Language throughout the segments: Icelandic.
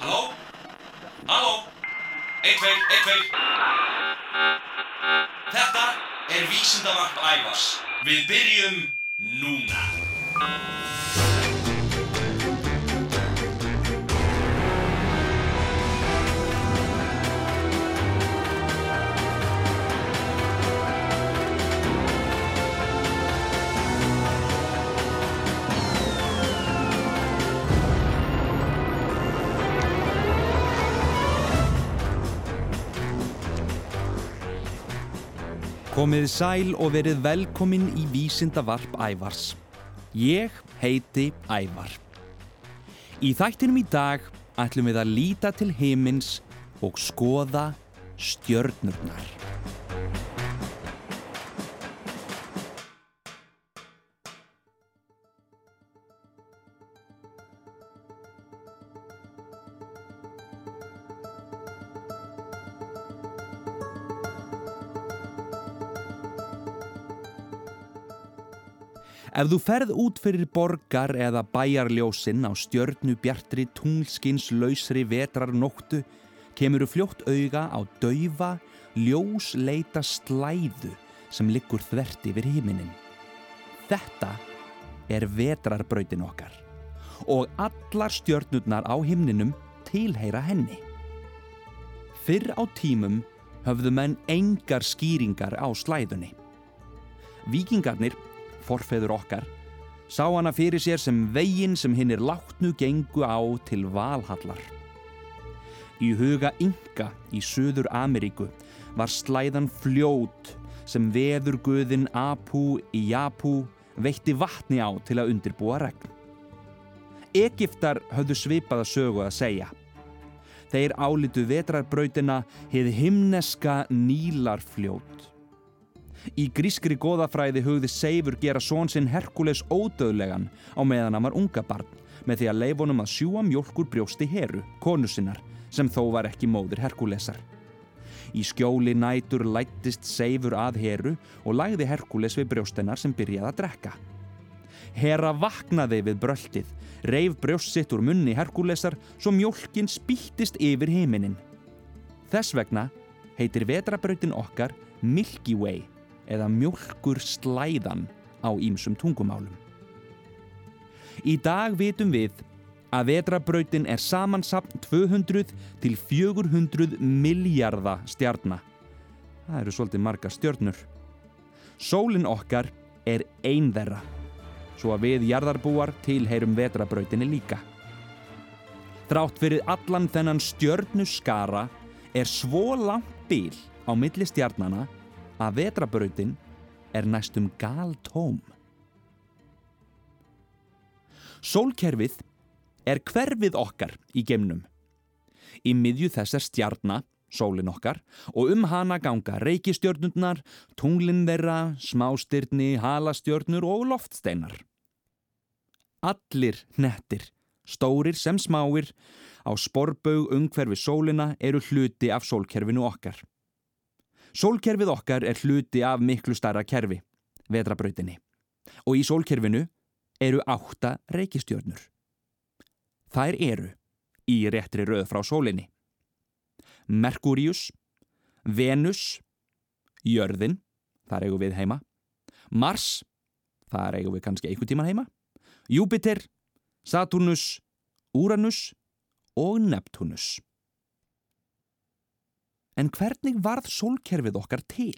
Halló? Halló? Eitt, tveir, eitt, tveir. Þetta er vísindavarp ævars. Við byrjum núna. Komið sæl og verið velkomin í Vísindavarp Ævars. Ég heiti Ævar. Í þættinum í dag ætlum við að líta til heimins og skoða stjörnurnar. Ef þú ferð út fyrir borgar eða bæjarljósinn á stjörnu bjartri tunglskins lausri vetrarnóttu kemur þú fljótt auga á daufa, ljósleita slæðu sem liggur þvert yfir himinin. Þetta er vetrarbrautin okkar og allar stjörnurnar á himninum tilheyra henni. Fyrr á tímum höfðu menn engar skýringar á slæðunni. Víkingarnir forfeður okkar, sá hana fyrir sér sem veginn sem hinn er látnu gengu á til Valhallar. Í huga Inga í Suður Ameríku var slæðan fljót sem veðurguðin Apu í Japu veitti vatni á til að undirbúa regn. Egiptar höfðu svipaða sögu að segja. Þeir álitu vetrarbrautina hið himneska Nílarfljót. Í grískri goðafræði hugði Seifur gera són sinn Herkules ódöðlegan á meðan hann var unga barn með því að leifonum að sjúa mjölkur brjósti Heru, konu sinnar, sem þó var ekki móðir Herkulesar. Í skjóli nætur lættist Seifur að Heru og lagði Herkules við brjóstennar sem byrjaði að drekka. Hera vaknaði við bröltið, reif brjóst sitt úr munni Herkulesar svo mjölkin spýttist yfir heiminin. Þess vegna heitir vetrabrautin okkar Milky Way eða mjölkur slæðan á ýmsum tungumálum. Í dag vitum við að vetrabrautin er samansapn 200 til 400 miljarda stjarnar. Það eru svolítið marga stjörnur. Sólin okkar er ein þeirra, svo að við jarðarbúar tilheyrum vetrabrautinni líka. Þrátt fyrir allan þennan stjörnuskara er svo langt bil á milli stjarnana að vetrabrautin er næstum galtóm. Sólkerfið er hverfið okkar í geimnum. Í miðju þess er stjarnar, sólin okkar, og um hana ganga reykistjörnurnar, tunglinn þeirra, smástyrni, halastjörnur og loftsteinar. Allir nettir, stórir sem smáir, á sporbaug umhverfi sólina eru hluti af sólkerfinu okkar. Sólkerfið okkar er hluti af miklu starra kerfi, vetrabrautinni. Og í sólkerfinu eru átta reykistjörnur. Þær eru í réttri röð frá sólinni. Merkurius, Venus, Jörðin, þar eigum við heima, Mars, þar eigum við kannski einhvern tíman heima, Júpiter, Saturnus, Uranus og Neptunus. En hvernig varð sólkerfið okkar til?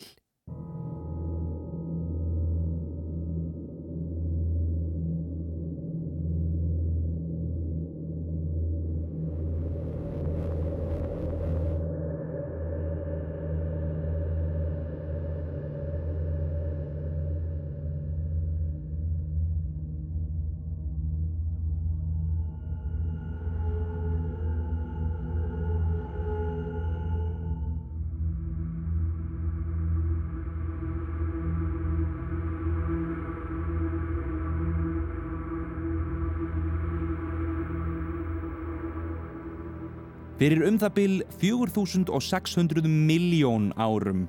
Fyrir um það bil 4600 miljón árum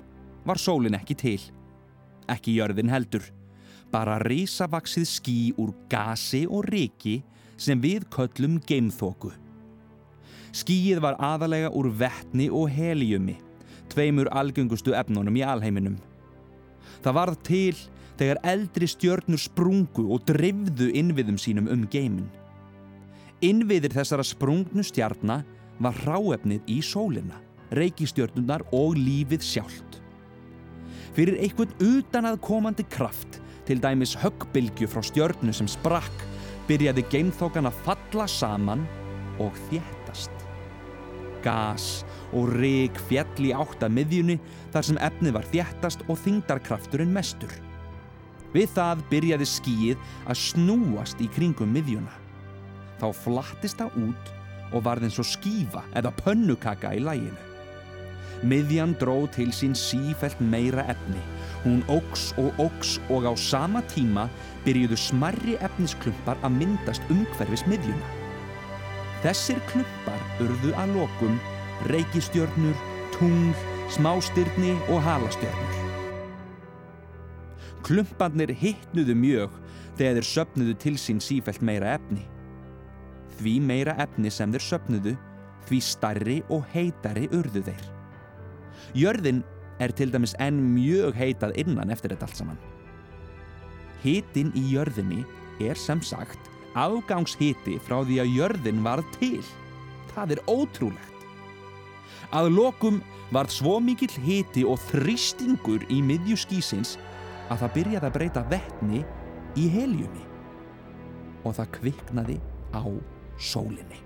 var sólin ekki til. Ekki jörðin heldur. Bara risavaksið skí úr gasi og riki sem við köllum geimþóku. Skíið var aðalega úr vettni og heliumi, tveimur algöngustu efnunum í alheiminum. Það varð til þegar eldri stjörnur sprungu og drifðu innviðum sínum um geimin. Innviðir þessara sprungnu stjarnar var ráefnið í sólina, reykistjörnunar og lífið sjálft. Fyrir einhvern utan að komandi kraft, til dæmis höggbylgju frá stjörnu sem sprakk, byrjaði geimþókan að falla saman og þjættast. Gas og rík fjall í átta miðjunni þar sem efnið var þjættast og þingdarkrafturinn mestur. Við það byrjaði skýið að snúast í kringum miðjuna. Þá flattist það út og varð eins og skífa eða pönnukaka í læginu. Miðjan dró til sín sífælt meira efni. Hún ógs og ógs og á sama tíma byrjuðu smarri efnisklumpar að myndast umhverfis miðjuna. Þessir klumpar urðu að lokum reykistjörnur, tungl, smástyrni og halastjörnur. Klumparnir hittnuðu mjög þegar þeir söpnuðu til sín sífælt meira efni. Því meira efni sem þeir söpnuðu, því starri og heitari urðu þeir. Jörðin er til dæmis enn mjög heitað innan eftir þetta allt saman. Hitin í jörðinni er sem sagt afgangshiti frá því að jörðin varð til. Það er ótrúlegt. Að lokum varð svo mikill hiti og þrýstingur í miðju skísins að það byrjaði að breyta vettni í heljumi og það kviknaði á sólinni.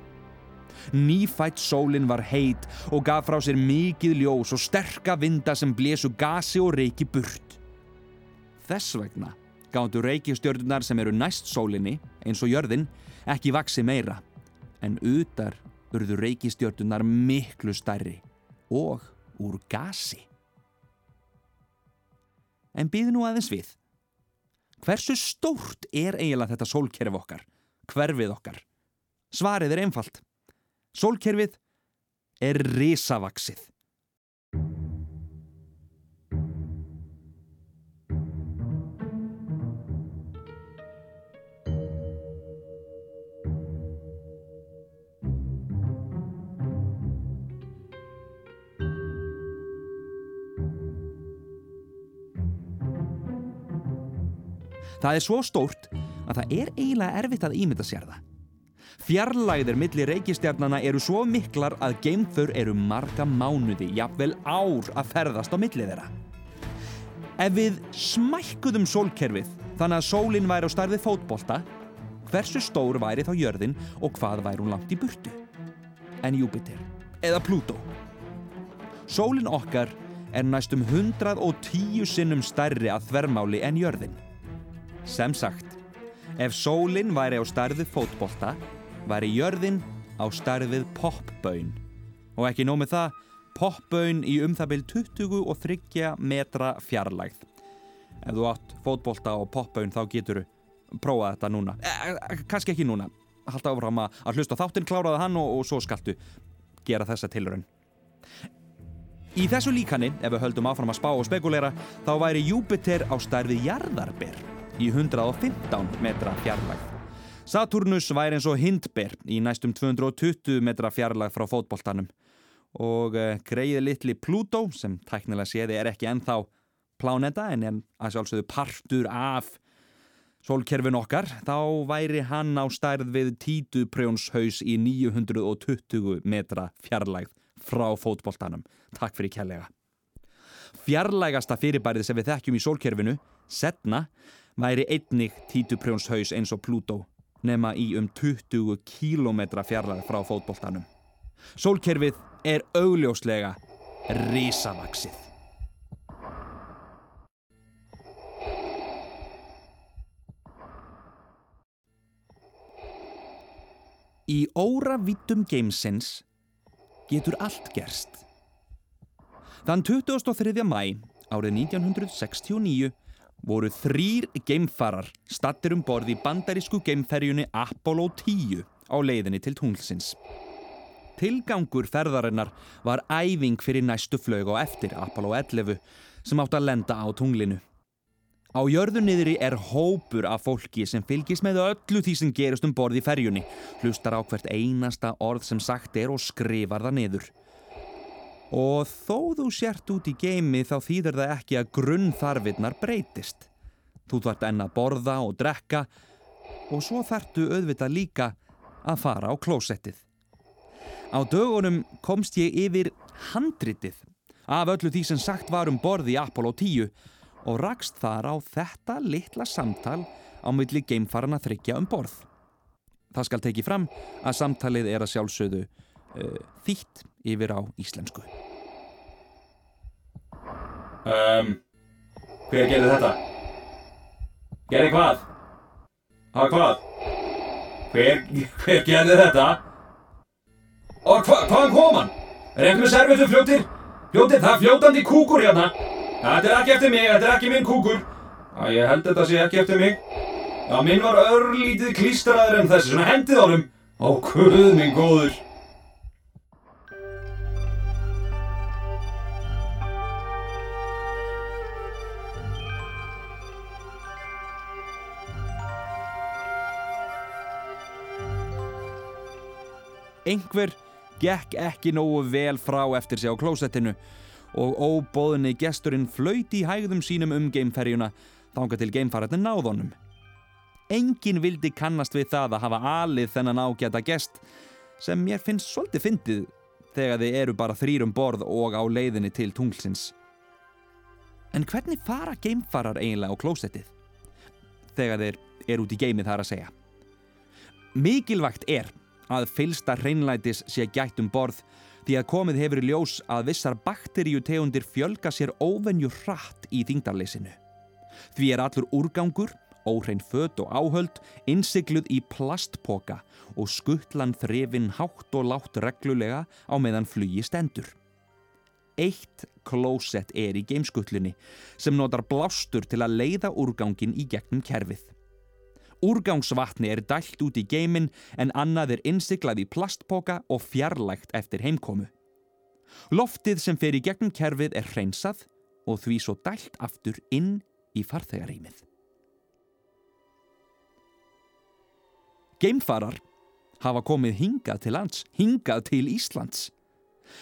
Nýfætt sólin var heit og gaf frá sér mikið ljós og sterka vinda sem blésu gasi og reiki burt. Þess vegna gáttu reikistjörnunar sem eru næst sólinni, eins og jörðin, ekki vaksi meira, en utar urðu reikistjörnunar miklu stærri og úr gasi. En býðu nú aðeins við. Hversu stórt er eiginlega þetta sólkerf okkar, hverfið okkar? Svarið er einfalt. Sólkerfið er risavaksið. Það er svo stórt að það er eiginlega erfitt að ímynda sér það. Fjarlæðir millir reykistjarnana eru svo miklar að geimfur eru marga mánuði, jafnvel ár að ferðast á millið þeirra. Ef við smækkuðum sólkerfið þannig að sólinn væri á starfið fótbolta, hversu stór væri þá jörðin og hvað væri hún langt í burtu? En Júpiter eða Plútó? Sólinn okkar er næstum 110 sinnum stærri að þvermáli en jörðin. Sem sagt, ef sólinn væri á starfið fótbolta, væri jörðin á starfið popböyn. Og ekki nómið það, popböyn í um það byrj 20 og 30 metra fjarlægð. Ef þú átt fótbolta og popböyn þá getur þú prófað þetta núna. Eh, Kanski ekki núna. Haldt áfram að, hlusta þáttinn, kláraði hann og, og svo skaltu gera þessa tilurinn. Í þessu líkanni, ef við höldum áfram að spá og spekulera, þá væri Júpiter á starfið jarðarbyr í 115 metra fjarlægð. Saturnus væri eins og hindber í næstum 220 metra fjarlægð frá fótboltanum og uh, greiði litli Pluto sem tæknilega séði er ekki ennþá plánenda en en að sjálfsögðu partur af sólkerfin okkar þá væri hann á stærð við títuprjónshaus í 920 metra fjarlægð frá fótboltanum. Takk fyrir kærlega. Fjarlægasta fyrirbærið sem við þekkjum í sólkerfinu, Setna, væri einnig títuprjónshaus eins og Plútó nema í um 20 kílometra fjarlæð frá fótboltanum. Sólkerfið er augljóslega risavaksið. Í óravítum geimsins getur allt gerst. Þann 23. mæ árið 1969 voru þrýr geimfarar stattir um borð í bandarísku geimferjunni Apollo 10 á leiðinni til tunglsins. Tilgangur ferðarinnar var æfing fyrir næstu flög á eftir Apollo 11 sem átt að lenda á tunglinu. Á jörðu niðri er hópur af fólki sem fylgis með öllu því sem gerist um borð í ferjunni, hlustar á hvert einasta orð sem sagt er og skrifar það niður. Og þó þú sért út í geimi þá þýður það ekki að grunnþarfinnar breytist. Þú þart enn að borða og drekka og svo þartu auðvitað líka að fara á klósettið. Á dögunum komst ég yfir handritið af öllu því sem sagt var um borð í Apollo 10 og rakst þar á þetta litla samtal á milli geimfarana þryggja um borð. Það skal tekið fram að samtalið er að sjálfsögðu uh, þýtt yfir á íslensku. Um, hver gerði þetta? Gerði hvað? Að hvað? Hver, hver gerði þetta? Og hva, hvaðan kom hann? Er einhver með servitu fljóttir? Fljóttir, það er fljótandi kúkur hérna. Þetta er ekki eftir mig, þetta er ekki minn kúkur. Æ, ég held þetta sé ekki eftir mig. Já, minn var örlítið klístraður en þessi, svona hendið honum. Ó, guð minn góður. Engver gekk ekki nógu vel frá eftir sig á klósettinu og óbóðinni gesturinn flöyti í hægðum sínum um geimferjuna þánga til geimfararnir náðunum. Engin vildi kannast við það að hafa alið þennan ágæta gest sem mér finnst svolítið fyndið þegar þið eru bara þrýrum borð og á leiðinni til tunglsins. En hvernig fara geimfarar eiginlega á klósettið? Þegar þeir eru út í geimið þar að segja. Mikilvægt er að fylsta hreinlætis sé gætt um borð því að komið hefur í ljós að vissar bakteríutegundir fjölga sér óvenju hratt í þingdarleysinu. Því er allur úrgangur, óhrein fött og áhöld, innsikluð í plastpoka og skuttlan þrefin hátt og látt reglulega á meðan flugi stendur. Eitt klósett er í geimskuttlunni sem notar blástur til að leiða úrgangin í gegnum kerfið. Úrgangsvatni er dælt út í geimin en annað er innsiklað í plastpoka og fjarlægt eftir heimkomu. Loftið sem fer í gegnum kerfið er hreinsað og því svo dælt aftur inn í farþegarímið. Geimfarar hafa komið hingað til lands, hingað til Íslands.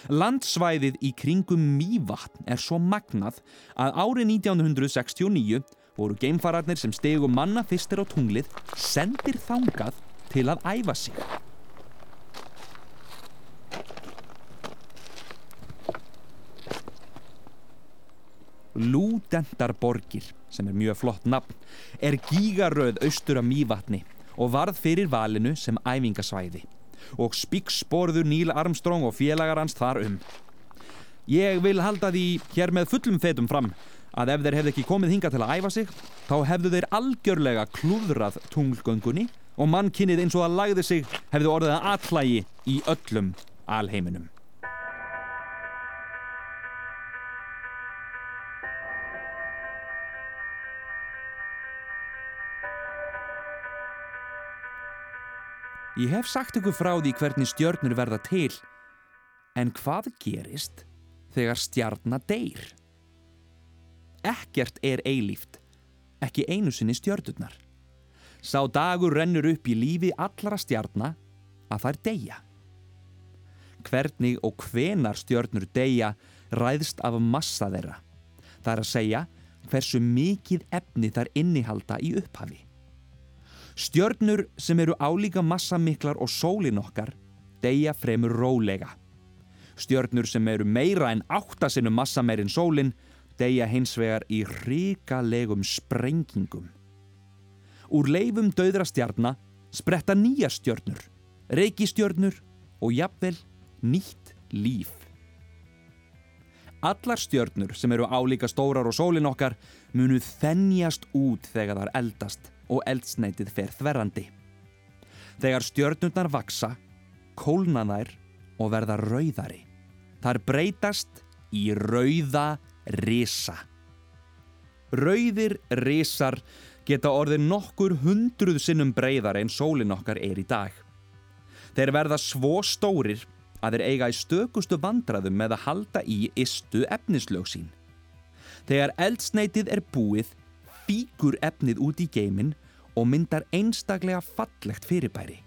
Landsvæðið í kringum Mývatn er svo magnað að árið 1969 voru geimfararnir sem stegu manna fyrstir á tunglið sendir þangað til að æfa sig. Lúdendarborgir, sem er mjög flott nafn, er gígaröð austur af Mývatni og varð fyrir valinu sem æfingasvæði og spíksborður Níl Armstrong og félagar hans þar um. Ég vil halda því hér með fullum fetum fram að ef þeir hefði ekki komið hinga til að æfa sig þá hefðu þeir algjörlega klúðrað tunglgöngunni og mannkinnið eins og að lagði sig hefðu orðið að allægi í öllum alheiminum. Ég hef sagt ykkur frá því hvernig stjörnur verða til en hvað gerist þegar stjarnar deyr? Ekkert er eilíft, ekki einu sinni stjörnurnar. Sá dagur rennur upp í lífi allara stjarnar að þær deyja. Hvernig og hvenar stjörnur deyja ræðst af massa þeirra. Það er að segja hversu mikið efni þær innihalda í upphafi. Stjörnur sem eru álíka massamiklar og sólin okkar deyja fremur rólega. Stjörnur sem eru meira en áttasinu massameirinn sólin deyja hins vegar í ríkalegum sprengingum. Úr leifum döðra stjarnar spretta nýja stjörnur, reykistjörnur og jafnvel nýtt líf. Allar stjörnur sem eru álíka stórar og sólin okkar munu þennjast út þegar þar eldast og eldsneitið fer þverrandi. Þegar stjörnurnar vaksa, kólna þær og verða rauðari. Þar breytast í rauða risa. Rauðir risar geta orðið nokkur hundruð sinnum breyðar en sólin okkar er í dag. Þeir verða svo stórir að þeir eiga í stökustu vandraðum með að halda í istu efnislög sín. Þegar eldsneitið er búið, fíkur efnið út í geimin og myndar einstaklega fallegt fyrirbæri.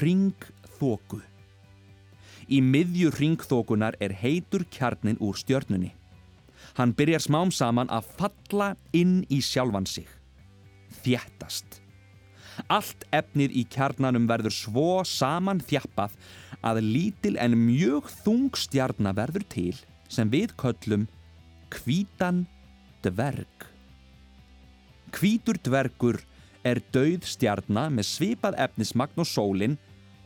Ringþóku. Í miðju ringþókunar er heitur kjarnin úr stjörnunni. Hann byrjar smám saman að falla inn í sjálfan sig. Þjættast. Allt efnið í kjarnanum verður svo saman þjappað að lítil en mjög þung stjarnar verður til sem við köllum kvítan dverg. Kvítur dvergur er dauð stjarnar með svipað efnismagn og sólinn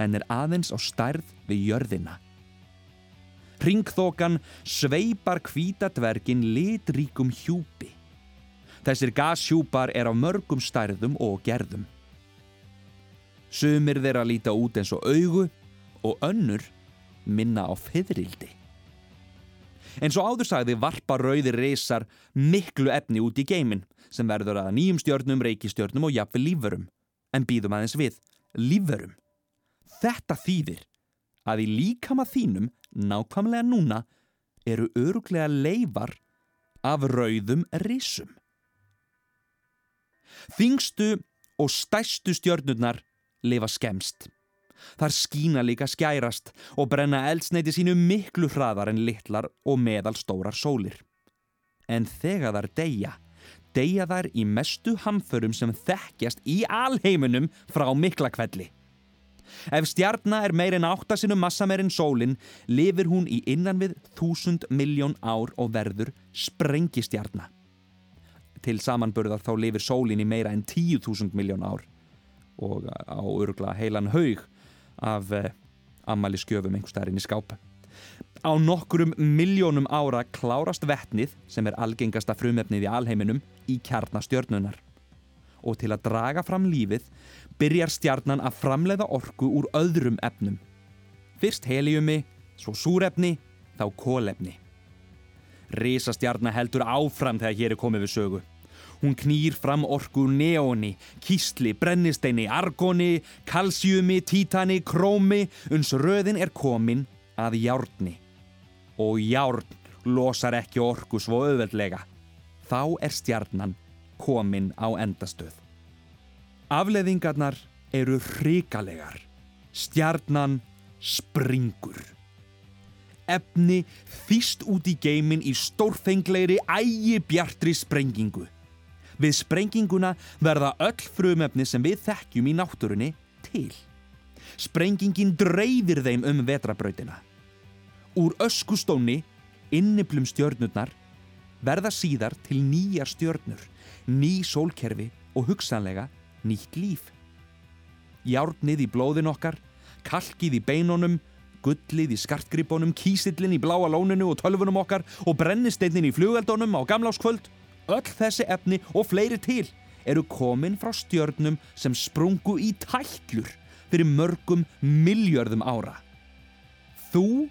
en er aðeins á stærð við jörðina. Ringþokan sveipar hvítadvergin litríkum hjúpi. Þessir gashjúpar er á mörgum stærðum og gerðum. Sumir þeirra líta út eins og augu og önnur minna á fyririldi. En svo áður sagði varpa rauðir reysar miklu efni út í geimin sem verður að nýjum stjörnum, reykistjörnum og jafnveg lífverum. En býðum aðeins við, lífverum. Þetta þýðir að í líkama þínum, nákvæmlega núna, eru öruglega leifar af rauðum risum. Þingstu og stæstu stjörnurnar lifa skemst. Þar skína líka skærast og brenna eldsneiti sínu miklu hraðar en litlar og meðalstórar sólir. En þegar þar deyja, deyja þar í mestu hamförum sem þekkjast í alheiminum frá mikla kvelli. Ef stjarnar er meirinn áttasinu massa meirinn sólinn, lifir hún í innan við þúsund miljón ár og verður sprengistjarnar. Til samanburðar þá lifir sólinn í meira en tíu þúsund miljón ár og á örgla heilan haug af eh, ammali skjöfum einhver starfinn í skápa. Á nokkurum miljónum ára klárast vettnið sem er algengasta frumefnið í alheiminum í kjarnastjörnunar. Og til að draga fram lífið byrjar stjarnan að framleiða orku úr öðrum efnum. Fyrst heliumi, svo súrefni, þá kólefni. Rísastjarnar heldur áfram þegar hér er komið við sögu. Hún knýr fram orku neoni, kísli, brennisteini, argoni, kalsjumi, títani, krómi, uns röðin er komin að járni. Og járn losar ekki orku svo auðveldlega. Þá er stjarnan komin á endastöð. Afleðingarnar eru hrikalegar. Stjarnan springur. Efni þýst út í geimin í stórfengleiri ægi bjartri sprengingu. Við sprenginguna verða öll frumefni sem við þekkjum í náttúrunni til. Sprengingin dreifir þeim um vetrabrautina. Úr öskustóni, inniblum stjörnurnar, verða síðar til nýjar stjörnur, ný sólkerfi og hugsanlega nýtt líf. Járnið í blóðin okkar, kalkið í beinunum, gullið í skartgripunum, kísillin í bláa lóninu og tölfunum okkar og brennisteinnin í flugeldunum á gamláskvöld Öll þessi efni og fleiri til eru komin frá stjörnum sem sprungu í tællur fyrir mörgum miljörðum ára. Þú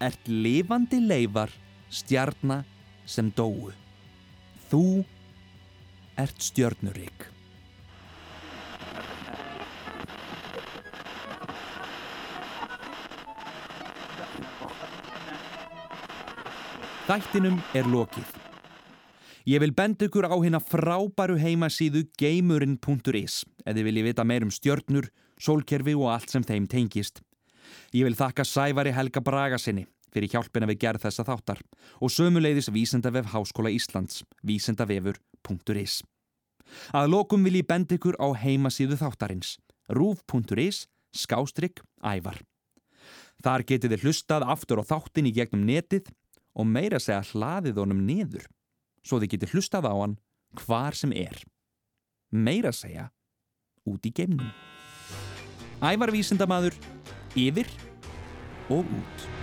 ert lifandi leifar stjarnar sem dóu. Þú ert stjörnurík. Þættinum er lokið. Ég vil benda ykkur á hérna frábæru heimasíðu geimurinn.is þið viljið vita meir um stjörnur, sólkerfi og allt sem þeim tengist. Ég vil þakka Sævari Helga Braga sinni fyrir hjálpina við gerð þessa þáttar og sömuleiðis Vísendavef Háskóla Íslands, vísendavefur.is. Að lokum vil ég benda ykkur á heimasíðu þáttarins, rúf.is, skástrygg, ævar. Þar getið þið hlustað aftur á þáttin í gegnum netið og meira segja hlaðið honum niður svo þið getur hlustað á hann hvar sem er. Meira segja, út í geimnum. Ævar vísindamadur, yfir og út.